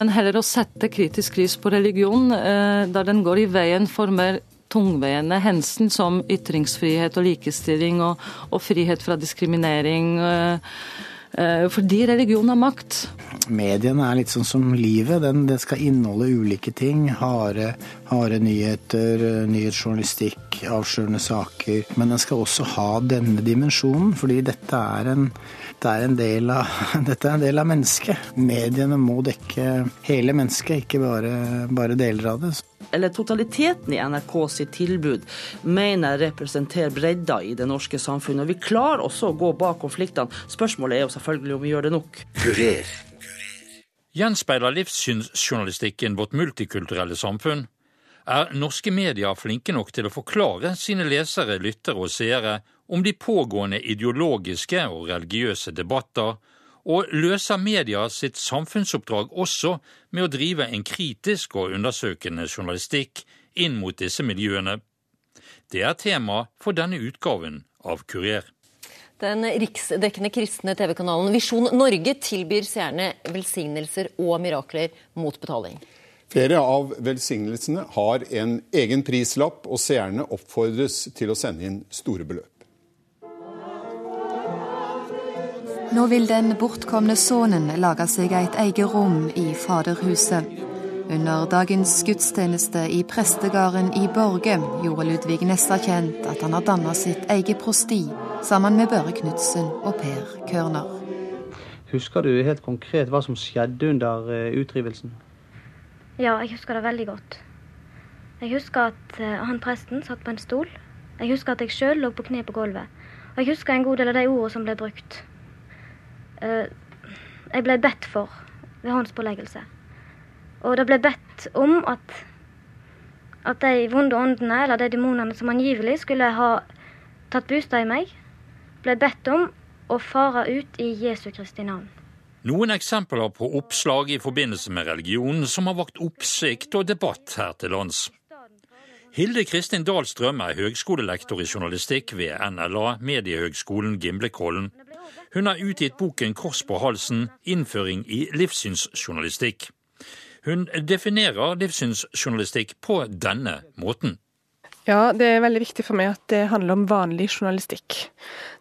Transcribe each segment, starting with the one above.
Men heller å sette kritisk lys på religion, eh, da den går i veien for mer tungveiende hensyn som ytringsfrihet og likestilling og, og frihet fra diskriminering. Eh, eh, fordi religion har makt. Mediene er litt sånn som livet. Den, det skal inneholde ulike ting. Harde, harde nyheter, nyhetsjournalistikk, avslørende saker. Men den skal også ha denne dimensjonen, fordi dette er en, det er en del av, dette er en del av mennesket. Mediene må dekke hele mennesket, ikke bare, bare deler av det eller totaliteten i NRK sitt tilbud, mener jeg representerer bredda i det norske samfunnet. Og vi klarer også å gå bak konfliktene. Spørsmålet er jo selvfølgelig om vi gjør det nok. Kurer. Gjenspeiler livssynsjournalistikken vårt multikulturelle samfunn? Er norske medier flinke nok til å forklare sine lesere, lyttere og seere om de pågående ideologiske og religiøse debatter, og løser media sitt samfunnsoppdrag også med å drive en kritisk og undersøkende journalistikk inn mot disse miljøene. Det er tema for denne utgaven av Kurer. Den riksdekkende kristne TV-kanalen Visjon Norge tilbyr seerne velsignelser og mirakler mot betaling. Flere av velsignelsene har en egen prislapp, og seerne oppfordres til å sende inn store beløp. Nå vil den bortkomne sønnen lage seg et eget rom i Faderhuset. Under dagens gudstjeneste i prestegarden i Borge gjorde Ludvig Nessa kjent at han har danna sitt eget prosti sammen med Børre Knutsen og Per Kørner. Husker du helt konkret hva som skjedde under utrivelsen? Ja, jeg husker det veldig godt. Jeg husker at eh, han presten satt på en stol. Jeg husker at jeg sjøl lå på kne på gulvet. Og jeg husker en god del av de ordene som ble brukt. Eh, jeg ble bedt for ved håndspåleggelse. Og det ble bedt om at, at de vonde åndene, eller de demonene som angivelig skulle ha tatt bostad i meg, ble bedt om å fare ut i Jesu Kristi navn. Noen eksempler på oppslag i forbindelse med religion som har vakt oppsikt og debatt her til lands. Hilde Kristin Dahlstrøm er høgskolelektor i journalistikk ved NLA, Mediehøgskolen Gimlekollen. Hun har utgitt boken 'Kors på halsen innføring i livssynsjournalistikk'. Hun definerer livssynsjournalistikk på denne måten. Ja, det er veldig viktig for meg at det handler om vanlig journalistikk.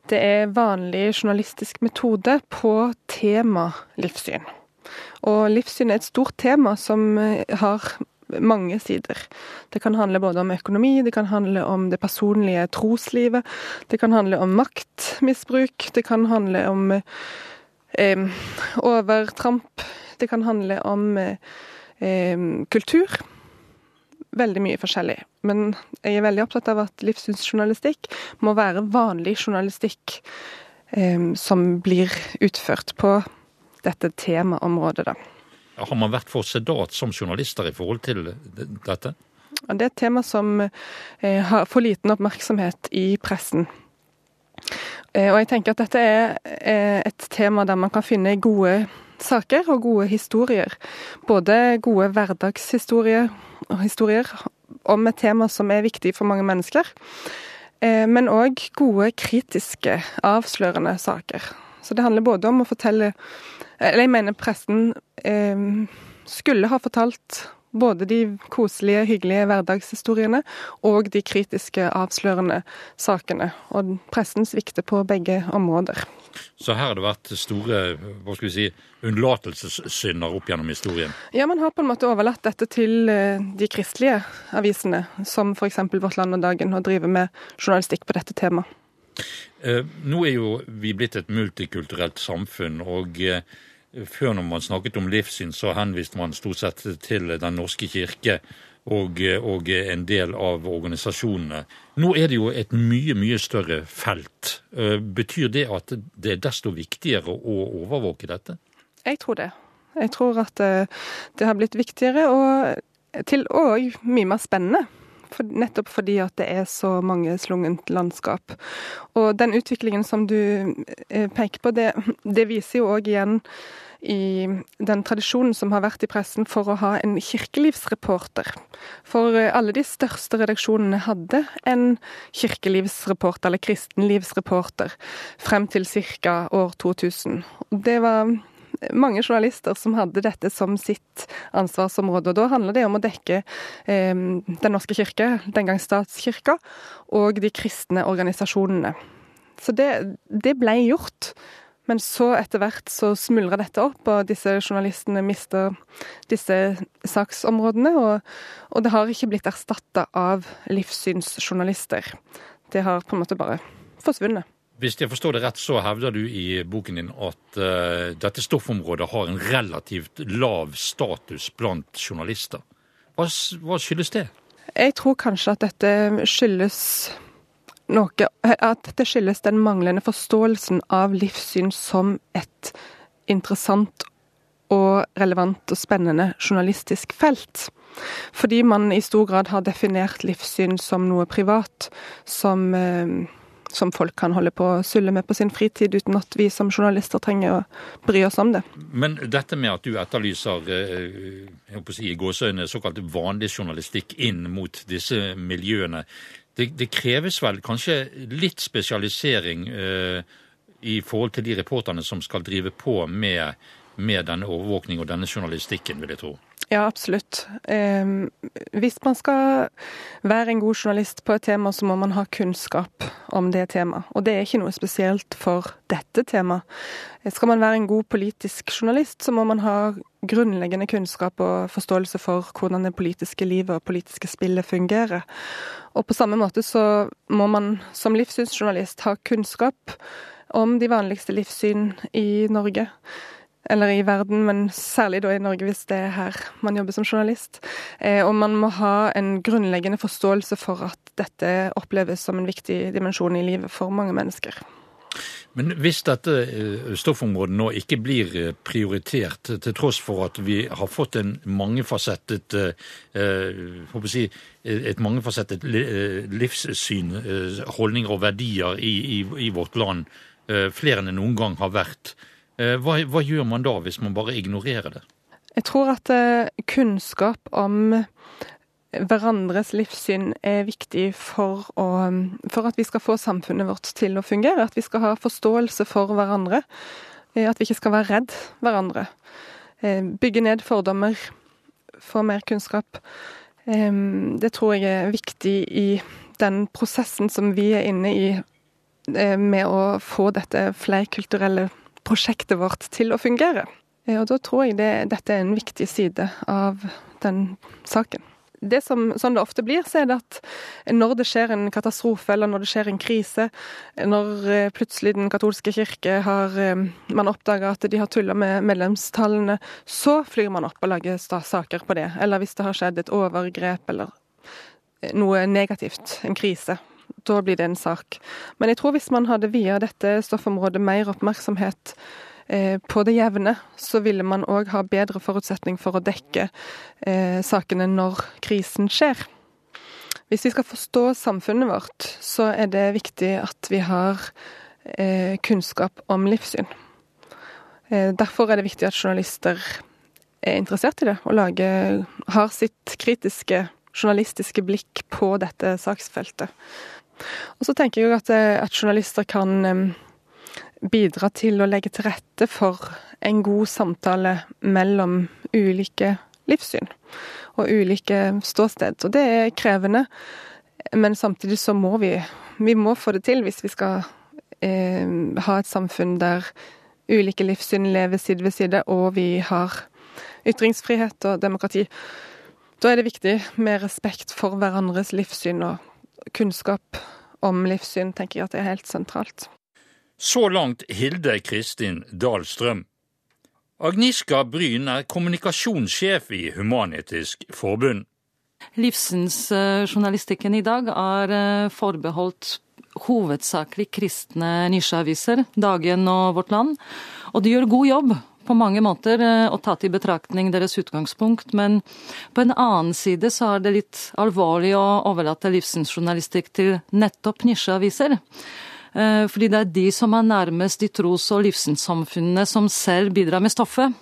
Det er vanlig journalistisk metode på tema livssyn. Og livssyn er et stort tema som har mange sider. Det kan handle både om økonomi, det kan handle om det personlige troslivet, det kan handle om maktmisbruk, det kan handle om eh, overtramp, det kan handle om eh, kultur. Veldig mye forskjellig. Men jeg er veldig opptatt av at livssynsjournalistikk må være vanlig journalistikk eh, som blir utført på dette temaområdet, da. Har man vært for sedat som journalister i forhold til dette? Det er et tema som eh, har for liten oppmerksomhet i pressen. Eh, og jeg tenker at dette er eh, et tema der man kan finne gode saker og gode historier. Både gode hverdagshistorier historier om et tema som er viktig for mange mennesker. Men òg gode, kritiske, avslørende saker. Så det handler både om å fortelle Eller jeg mener presten eh, skulle ha fortalt både de koselige, hyggelige hverdagshistoriene og de kritiske, avslørende sakene. Og pressen svikter på begge områder. Så her har det vært store hva skal vi si, unnlatelsessynder opp gjennom historien? Ja, man har på en måte overlatt dette til eh, de kristelige avisene, som f.eks. Vårt Land og Dagen, og driver med journalistikk på dette temaet. Eh, nå er jo vi blitt et multikulturelt samfunn. og eh, Før når man snakket om livssyn, så henviste man stort sett til Den norske kirke og, og en del av organisasjonene. Nå er det jo et mye, mye større felt. Eh, betyr det at det er desto viktigere å overvåke dette? Jeg tror det. Jeg tror at det har blitt viktigere og til og mye mer spennende for, nettopp fordi at det er så mange slungent landskap. Og den utviklingen som du eh, peker på, det, det viser jo òg igjen i den tradisjonen som har vært i pressen for å ha en kirkelivsreporter. For eh, alle de største redaksjonene hadde en kirkelivsreporter, eller kristenlivsreporter, frem til ca. år 2000. Det var mange journalister som hadde dette som sitt ansvarsområde. og Da handler det om å dekke eh, Den norske kirke, den gang statskirka, og de kristne organisasjonene. Så det, det ble gjort. Men så etter hvert så smuldra dette opp, og disse journalistene mister disse saksområdene. Og, og, det har ikke blitt erstatta av livssynsjournalister. Det har på en måte bare forsvunnet. Hvis jeg forstår det rett, så hevder du i boken din at uh, dette stoffområdet har en relativt lav status blant journalister. Hva, hva skyldes det? Jeg tror kanskje at dette skyldes noe At det skyldes den manglende forståelsen av livssyn som et interessant og relevant og spennende journalistisk felt. Fordi man i stor grad har definert livssyn som noe privat, som, eh, som folk kan holde på å sulle med på sin fritid, uten at vi som journalister trenger å bry oss om det. Men dette med at du etterlyser jeg håper å si, i gåseøyne såkalt vanlig journalistikk inn mot disse miljøene, det, det, kreves vel kanskje litt spesialisering eh, i forhold til de reporterne som skal drive på med, med denne overvåkning og denne journalistikken, vil jeg tro. Ja, absolutt. Eh, hvis man skal være en god journalist på et tema, så må man ha kunnskap om det temaet. Og det er ikke noe spesielt for dette temaet. Skal man være en god politisk journalist, så må man ha grunnleggende kunnskap og forståelse for hvordan det politiske livet og politiske spillet fungerer. Og på samme måte så må man som livssynsjournalist ha kunnskap om de vanligste livssyn i Norge eller i verden, men særlig da i Norge hvis det er her man jobber som journalist. Eh, og man må ha en grunnleggende forståelse for at dette oppleves som en viktig dimensjon i livet for mange mennesker. Men hvis dette eh, stoffområdet nå ikke blir eh, prioritert, til tross for at vi har fått mangefasettet si, et mangefasettet livssyn, holdninger og verdier i, i, i vårt land, flere enn det noen gang har vært, hva, hva, gjør man da, hvis man bare ignorerer det? Jeg tror at eh, kunnskap om hverandres livssyn er viktig for, å, for, at vi skal få samfunnet vårt til å fungere. At vi skal ha forståelse for hverandre. Eh, at vi ikke skal være redd hverandre. Bygge ned fordommer. Få mer kunnskap. Det tror jeg er viktig i den prosessen som vi er inne i med å få dette flerkulturelle prosjektet vårt til å fungere. Eh, og da tror jeg det, dette er en viktig side av den saken. Det som sånn det ofte blir, så er det at når det skjer en katastrofe, eller når det skjer en krise, når eh, plutselig Den katolske kirke har eh, man oppdager at de har tulla med medlemstallene, så flyr man opp og lager saker på det. Eller hvis det har skjedd et overgrep eller noe negativt, en krise da blir det en sak. Men jeg tror hvis man hadde via dette stoffområdet mer oppmerksomhet eh, på det jevne, så ville man òg ha bedre forutsetning for å dekke eh, sakene når krisen skjer. Hvis vi skal forstå samfunnet vårt, så er det viktig at vi har eh, kunnskap om livssyn. Eh, derfor er det viktig at journalister er interessert i det, og lager, har sitt kritiske journalistiske blikk på dette saksfeltet. Og så tenker jeg at, eh, at journalister kan bidra til å legge til rette for en god samtale mellom ulike livssyn og ulike ståsted. Og det er krevende, men samtidig så må vi, vi må få det til hvis vi skal eh, ha et samfunn der ulike livssyn lever side ved side, og vi har ytringsfrihet og demokrati. Da er det viktig med respekt for hverandres livssyn og kunnskap om livssyn tenker jeg at det er helt sentralt. Så langt Hilde Kristin Dahlstrøm. Agniska Bryn er kommunikasjonssjef i Human-Etisk Forbund. Livssynsjournalistikken i dag er eh, forbeholdt hovedsakelig kristne nisjeaviser, Dagen og Vårt Land. Og de gjør god jobb på mange måter og å ta til betraktning deres utgangspunkt, men på en annen side så er det litt alvorlig å overlate livssynsjournalistikk til nettopp nisjeaviser. Eh, fordi det er de som er nærmest de tros- og livssynssamfunnene som selv bidrar med stoffet.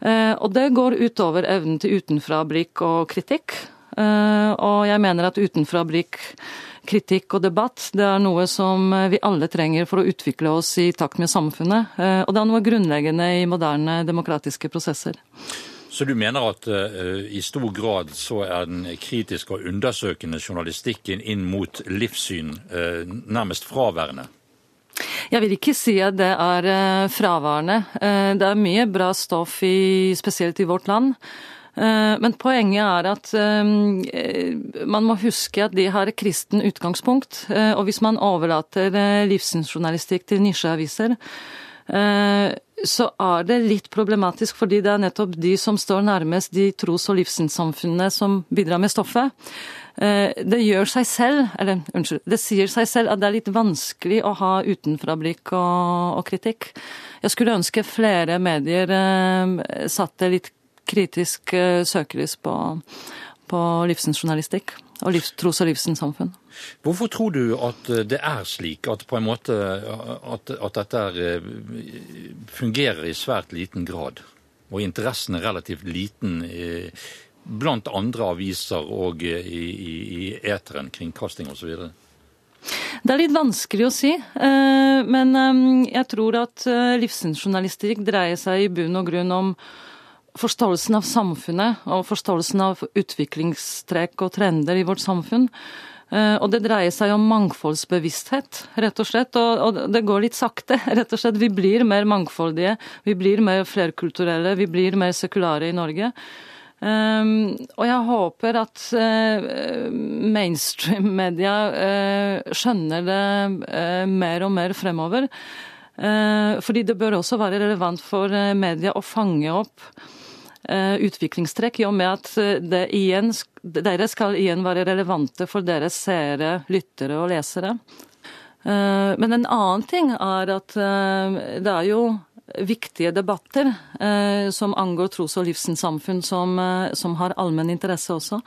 Eh, og det går utover evnen til utenfrablikk og kritikk. Og jeg mener at utenfrablikk kritikk og debatt det er noe som vi alle trenger for å utvikle oss i takt med samfunnet. Og det er noe grunnleggende i moderne demokratiske prosesser. Så du mener at uh, i stor grad så er den kritiske og undersøkende journalistikken inn mot livssyn uh, nærmest fraværende? Jeg vil ikke si at det er uh, fraværende. det er mye bra stoff, i, spesielt i vårt land. Men poenget er at man må huske at de har et kristen utgangspunkt. Og hvis man overlater livssynsjournalistikk til nisjeaviser, så er det litt problematisk, fordi det er nettopp de som står nærmest de tros- og livssynssamfunnene som bidrar med stoffet. Eh, det gjør seg selv, eller unnskyld, det sier seg selv at det er litt vanskelig å ha utenfrablikk og, og kritikk. Jeg skulle ønske flere medier eh, satte litt kritisk eh, søkelys på, på livssynsjournalistikk og livs, tros- og livssynssamfunn. Hvorfor tror du at eh, det er slik at, på en måte, at, at dette eh, fungerer i svært liten grad, og interessen er relativt liten blant andre aviser og i, i, i eteren, kringkasting osv.? Det er litt vanskelig å si, men jeg tror at livssynsjournalistikk dreier seg i bunn og grunn om forståelsen av samfunnet og forståelsen av utviklingstrekk og trender i vårt samfunn. Eh, og det dreier seg om mangfoldsbevissthet, rett og slett. Og, det går litt sakte, rett og slett. Vi blir mer mangfoldige, vi blir mer flerkulturelle, vi blir mer sekulare i Norge. Um, og jeg håper at uh, mainstream-media uh, skjønner det mer og mer fremover. fordi det bør også være relevant for media å fange opp Eh, utviklingstrekk, i og med at eh, det igjen, dere skal igjen være relevante for deres seere, lyttere og lesere. Eh, men en annen ting er at det er jo viktige debatter som angår tros- og livssynssamfunn som, som har allmenn interesse også.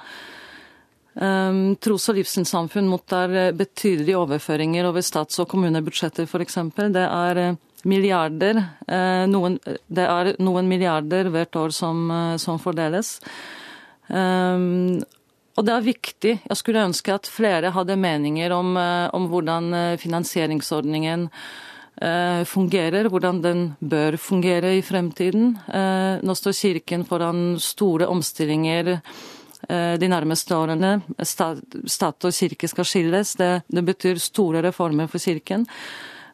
Tros- og livssynssamfunn mottar betydelige overføringer over stats- og kommunebudsjetter f.eks. Det er milliarder. Eh, noen, det er noen milliarder hvert år som, eh, som fordeles. Um, og det er viktig. Jeg skulle ønske at flere hadde meninger om, om hvordan finansieringsordningen fungerer, hvordan den bør fungere i fremtiden. Nå står Kirken foran store omstillinger de nærmeste årene. Stat og kirke skal skilles. Det, det betyr store reformer for Kirken.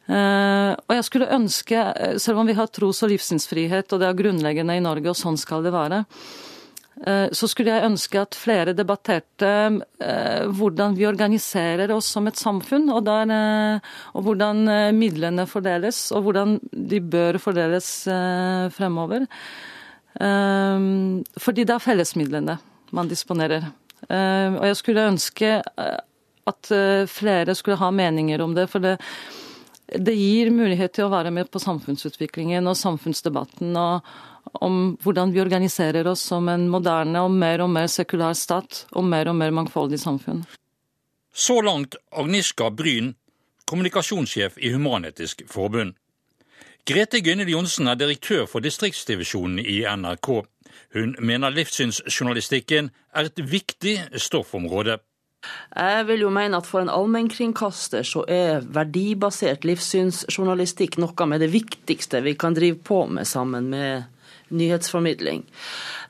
Eh, og jeg skulle ønske, eh, selv om vi har tros- og livssynsfrihet, og det er grunnleggende i Norge, og sånn skal det være, eh, så skulle jeg ønske at flere debatterte hvordan vi organiserer oss som et samfunn, og, der, og hvordan midlene fordeles, og hvordan de bør fordeles fremover. Fordi det er fellesmidlene man disponerer. Og jeg skulle ønske at flere skulle ha meninger om det. for det det gir mulighet til å være med på samfunnsutviklingen og samfunnsdebatten og om hvordan vi organiserer oss som en moderne og mer og mer sekulær stat og mer og mer mangfoldig samfunn. Så langt Agniska Bryn, kommunikasjonssjef i Human-Etisk Forbund. Grete Gynnel Johnsen er direktør for distriktsdivisjonen i NRK. Hun mener livssynsjournalistikken er et viktig stoffområde. Jeg vil jo mene at for en allmennkringkaster så er verdibasert livssynsjournalistikk noe med det viktigste vi kan drive på med sammen med nyhetsformidling.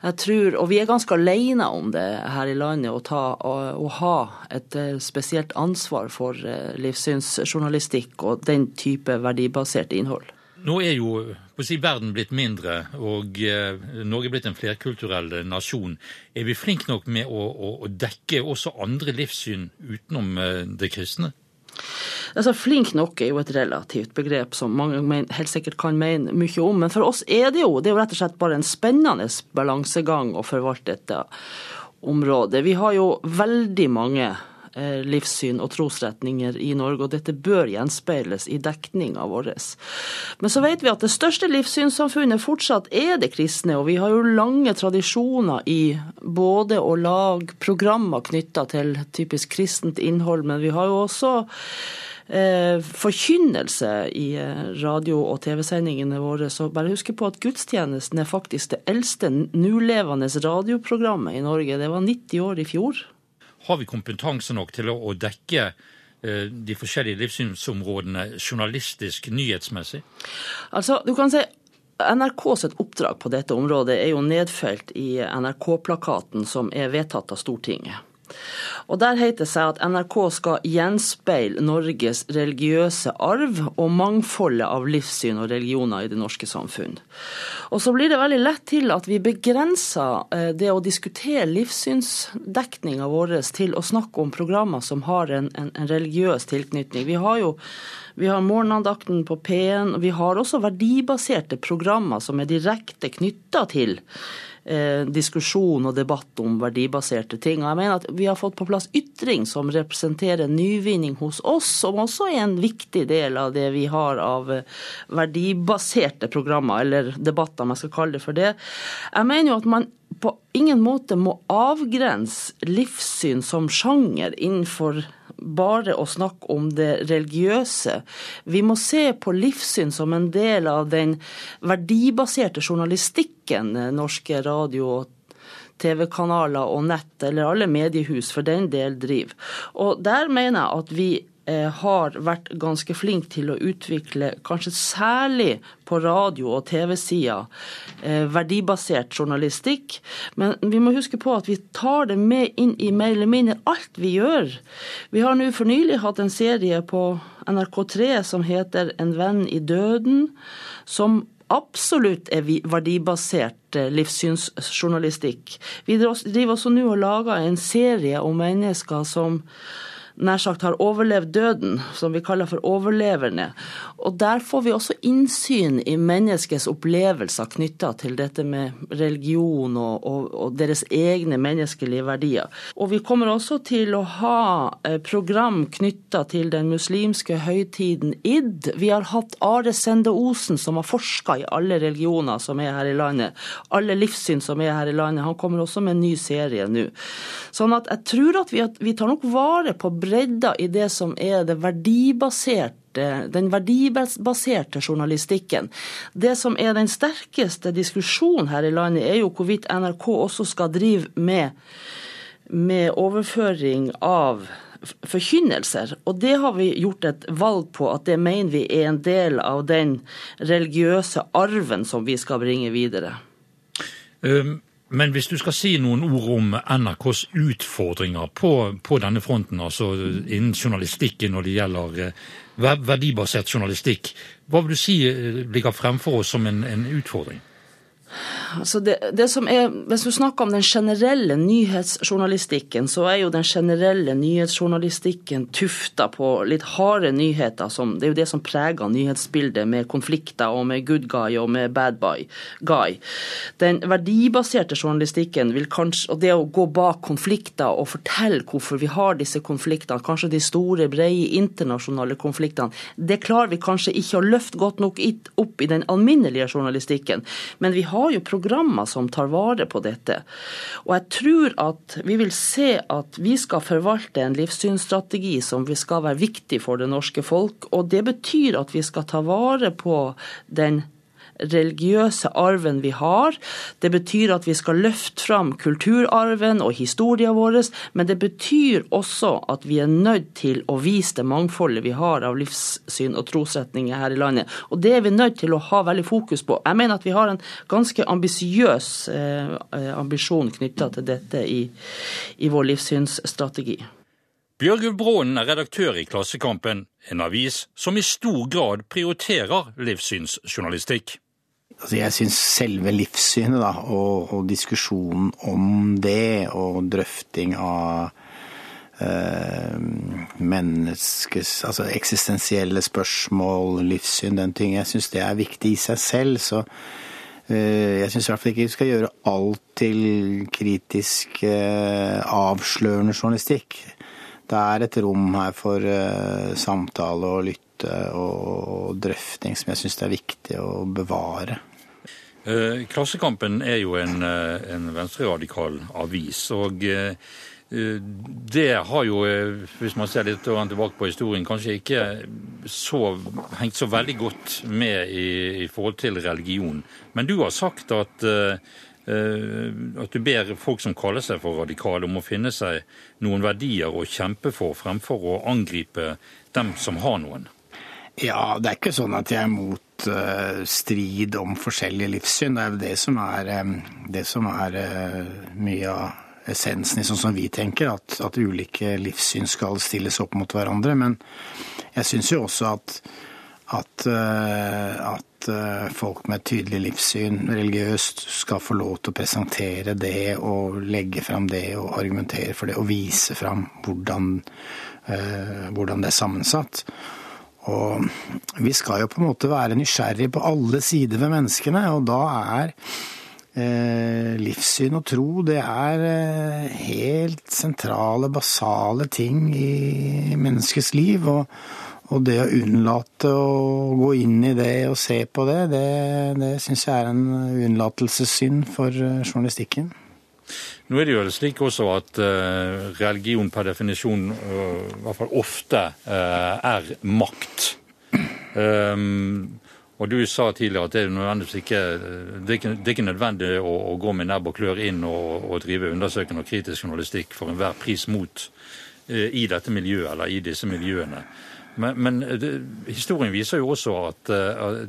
Jeg tror, og vi er ganske alene om det her i landet, å, ta, å, å ha et eh, spesielt ansvar for eh, livssynsjournalistikk og den type verdibasert innhold. Nå er jo si, verden blitt mindre, og eh, Norge er blitt en flerkulturell nasjon. Er vi flinke nok med å, å, å dekke også andre livssyn utenom eh, det kristne? Altså, Flink nok er jo et relativt begrep som mange men, helt sikkert kan mene mye om. Men for oss er det jo det er jo rett og slett bare en spennende balansegang å forvalte dette området. Vi har jo veldig mange livssyn og trosretninger i Norge, og dette bør gjenspeiles i dekninga vår. Men så vet vi at det største livssynssamfunnet fortsatt er det kristne, og vi har jo lange tradisjoner i både å lage programmer knytta til typisk kristent innhold, men vi har jo også eh, forkynnelse i eh, radio- og TV-sendingene våre. Så bare husk på at gudstjenesten er faktisk det eldste nulevende radioprogrammet i Norge. Det var 90 år i fjor. Har vi kompetanse nok til å dekke eh, de forskjellige livssynsområdene journalistisk, nyhetsmessig? Altså, du kan si NRK sitt oppdrag på dette området er jo nedfelt i NRK-plakaten som er vedtatt av Stortinget. Og Der heter det seg at NRK skal gjenspeile Norges religiøse arv og mangfoldet av livssyn og religioner i det norske samfunn. Og så blir det veldig lett til at vi begrenser eh, det å diskutere livssynsdekninga vår til å snakke om programmer som har en, en, en religiøs tilknytning. Vi har jo vi har morgenandakten på P1, og vi har også verdibaserte programmer som er direkte knytta til eh, diskusjon og debatt om verdibaserte ting. Og jeg mener at Vi har fått på plass ytring som representerer nyvinning hos oss, som også er en viktig del av det vi har av eh, verdibaserte programmer, eller debatter, om jeg skal kalle det for det. Jeg mener jo at man på ingen måte må avgrense livssyn som sjanger innenfor bare å snakke om det religiøse. Vi må se på livssyn som en del av den verdibaserte journalistikken norske radio- og TV-kanaler og nett, eller alle mediehus for den del, driver. Og der mener jeg at vi Eh, har vært ganske flink til å utvikle, kanskje særlig på radio- og TV-sida, eh, verdibasert journalistikk. Men vi må huske på at vi tar det med inn i mer eller mindre alt vi gjør. Vi har nå for nylig hatt en serie på NRK3 som heter En venn i døden, som absolutt er verdibasert eh, livssynsjournalistikk. Vi driver også nå og lager en serie om mennesker som nær sagt har overlevd døden, som vi kaller for overleverne. Og Der får vi også innsyn i menneskets opplevelser knytta til dette med religion og, og, og, deres egne menneskelige verdier. Og vi kommer også til å ha eh, program knytta til den muslimske høytiden id. Vi har hatt Are Sende Osen, som har forska i alle religioner som er her i landet. Alle livssyn som er her i landet. Han kommer også med en ny serie nå. Sånn at jeg tror at vi, at vi tar nok vare på bredda i det som er det verdibaserte den verdibaserte journalistikken. Det som er den sterkeste diskusjonen her i landet, er jo hvorvidt NRK også skal drive med, med overføring av forkynnelser. Og det har vi gjort et valg på, at det mener vi er en del av den religiøse arven som vi skal bringe videre. Um, men hvis du skal si noen ord om NRKs utfordringer på, på denne fronten, altså innen journalistikken når det gjelder eh, verdibasert journalistikk, hva vil du si eh, ligger fremfor oss som en, en utfordring? Altså det, det, som er, Hvis du snakker om den generelle nyhetsjournalistikken, så er jo den generelle nyhetsjournalistikken tufta på litt harde nyheter. Som, det er jo det som preger nyhetsbildet, med konflikter og med good guy og med bad guy. Den verdibaserte journalistikken vil kanskje, og det å gå bak konflikter og fortelle hvorfor vi har disse konfliktene, kanskje de store, brede internasjonale konfliktene, det klarer vi kanskje ikke å løfte godt nok opp i den alminnelige journalistikken. Men vi har jo programmer som tar vare på dette. Og jeg tror at vi vil se at vi skal forvalte en livssynsstrategi som skal være viktig for det norske folk. Og det betyr at vi skal ta vare på den religiøse arven vi har. Det betyr at vi skal løfte fram kulturarven og historien vår, men det betyr også at vi er nødt til å vise det mangfoldet vi har av livssyn og trosretninger her i landet. Og det er vi nødt til å ha veldig fokus på. Jeg mener at vi har en ganske ambisiøs eh, ambisjon knytta til dette i, i vår livssynsstrategi. Bjørgulf Brånen er redaktør i Klassekampen, en avis som i stor grad prioriterer livssynsjournalistikk. Altså jeg syns selve livssynet da, og, og, diskusjonen om det, og drøfting av eh, menneskes altså eksistensielle spørsmål, livssyn, den ting, jeg syns det er viktig i seg selv. Så eh, jeg syns i hvert fall ikke vi skal gjøre alt til kritisk eh, avslørende journalistikk. Det er et rom her for eh, samtale og lytte og drøfting som jeg syns det er viktig å bevare. Eh, Klassekampen er jo en, eh, en venstreradikal avis. og eh, det har jo, hvis man ser litt tilbake på historien, kanskje ikke så, hengt så veldig godt med i, i, forhold til religion. Men du har sagt at at du ber folk som kaller seg for radikale, om å finne seg noen verdier å kjempe for, fremfor å angripe dem som har noen? Ja, det er ikke sånn at jeg er mot uh, strid om forskjellige livssyn. Det er jo det som er, um, det som er uh, mye av essensen i sånn som vi tenker, at, at, ulike livssyn skal stilles opp mot hverandre. Men jeg syns jo også at, at, uh, at folk med et tydelig livssyn religiøst skal få lov til å presentere det og legge fram det og argumentere for det og vise fram hvordan, hvordan det er sammensatt. Og vi skal jo på en måte være nysgjerrig på alle sider ved menneskene, og da er eh, livssyn og tro det er eh, helt sentrale, basale ting i menneskets liv. Og, og, det å unnlate å gå inn i det og se på det, det, det syns jeg er en unnlatelsessynd for eh, journalistikken. Nå er det jo slik også at uh, religion per definisjon, uh, i hvert fall ofte, uh, er makt. Um, og du sa tidligere at det er, er ikke, det er ikke nødvendig å, å, gå med nebb og klør inn og, og, drive undersøkende og kritisk journalistikk for enhver pris mot i dette miljøet eller i disse miljøene. Men, men det, historien viser jo også at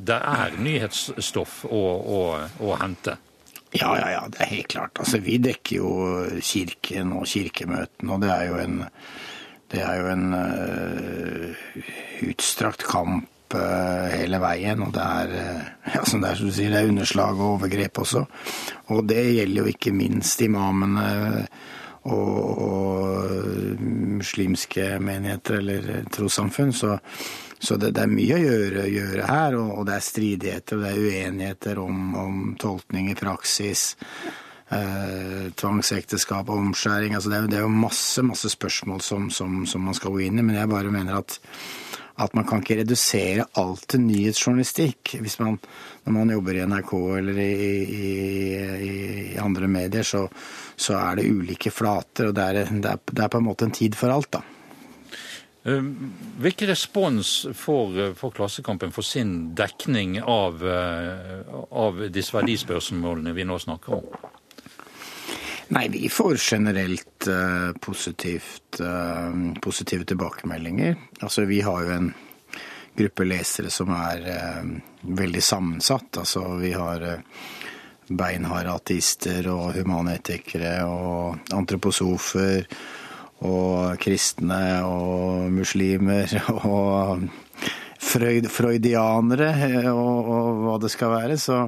det er nyhetsstoff å, å, å hente. Ja, ja, ja, det er helt klart. Altså, vi dekker jo Kirken og kirkemøtene, og det er jo en, det er jo en uh, utstrakt kamp uh, hele veien. Og det er, uh, ja, som det er, som du sier, det er underslag og overgrep også. Og det gjelder jo ikke minst imamene og, og muslimske menigheter eller trossamfunn. Så så det, det, er mye å gjøre, gjøre her, og, og, det er stridigheter og det er uenigheter om, om tolkning i praksis. Eh, tvangsekteskap, omskjæring altså det, er, det er jo masse masse spørsmål som, som, som, man skal gå inn i. Men jeg bare mener at, at man kan ikke redusere alt til nyhetsjournalistikk. Hvis man, når man jobber i NRK eller i, i, i, i andre medier, så, så, er det ulike flater. Og det er, det er, det er på en måte en tid for alt, da. Ehm, hvilken respons får, eh, får, Klassekampen for sin dekning av, eh, av disse verdispørsmålene vi nå snakker om? Nei, vi får generelt uh, positivt, positive tilbakemeldinger. Altså, vi har jo en gruppe lesere som er veldig sammensatt. Altså, vi har beinharde ateister og humanetikere og antroposofer og kristne og muslimer og freud, freudianere og, og, hva det skal være. Så,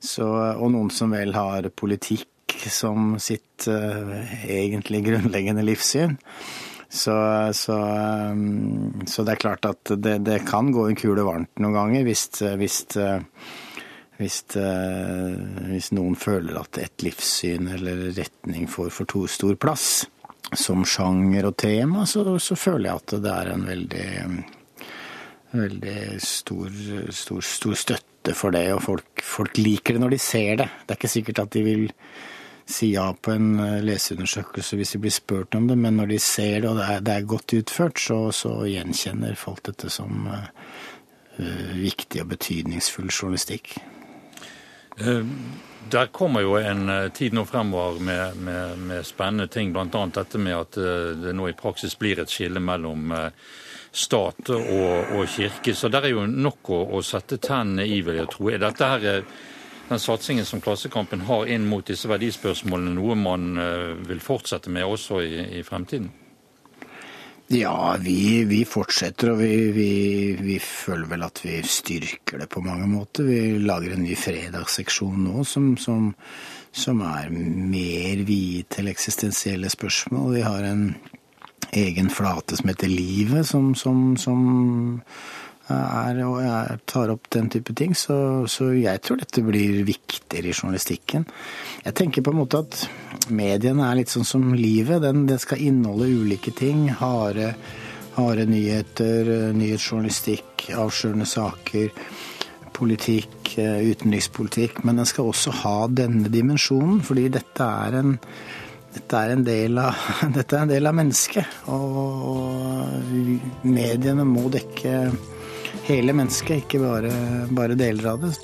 så, og noen som vel har politikk som sitt uh, egentlig grunnleggende livssyn. Så, så, um, så, det er klart at det, det, kan gå en kule varmt noen ganger hvis, hvis, hvis, hvis noen føler at et livssyn eller retning får for stor plass som sjanger og tema, så, så, føler jeg at det er en veldig, veldig stor, stor, stor støtte for det. Og folk, folk, liker det når de ser det. Det er ikke sikkert at de vil si ja på en eh, leseundersøkelse hvis de blir spurt om det, men når de ser det og det er, det er godt utført, så, så, gjenkjenner folk dette som uh, viktig og betydningsfull journalistikk. Uh, der kommer jo en eh, tid nå fremover med, med, med spennende ting, bl.a. dette med at eh, det nå i praksis blir et skille mellom eh, stat og, og kirke. Så der er jo nok å, å sette tennene i, vil jeg tro. Er dette her, den satsingen som Klassekampen har inn mot disse verdispørsmålene, noe man vil fortsette med også i, i fremtiden? Ja, vi, vi fortsetter, og vi, vi, vi, føler vel at vi styrker det på mange måter. Vi lager en ny fredagsseksjon nå som, som, som er mer viet til eksistensielle spørsmål. Vi har en egen flate som heter Livet, som, som er, og jeg tar opp den type ting. Så, så, jeg tror dette blir viktigere i journalistikken. Jeg tenker på en måte at mediene er litt sånn som livet. Den, den skal inneholde ulike ting. Harde, harde nyheter, nyhetsjournalistikk, avslørende saker, politikk, utenrikspolitikk. Men den skal også ha denne dimensjonen, fordi dette er en dette er en del av, dette er en del av mennesket. Og mediene må dekke hele mennesket, ikke bare, bare deler av det.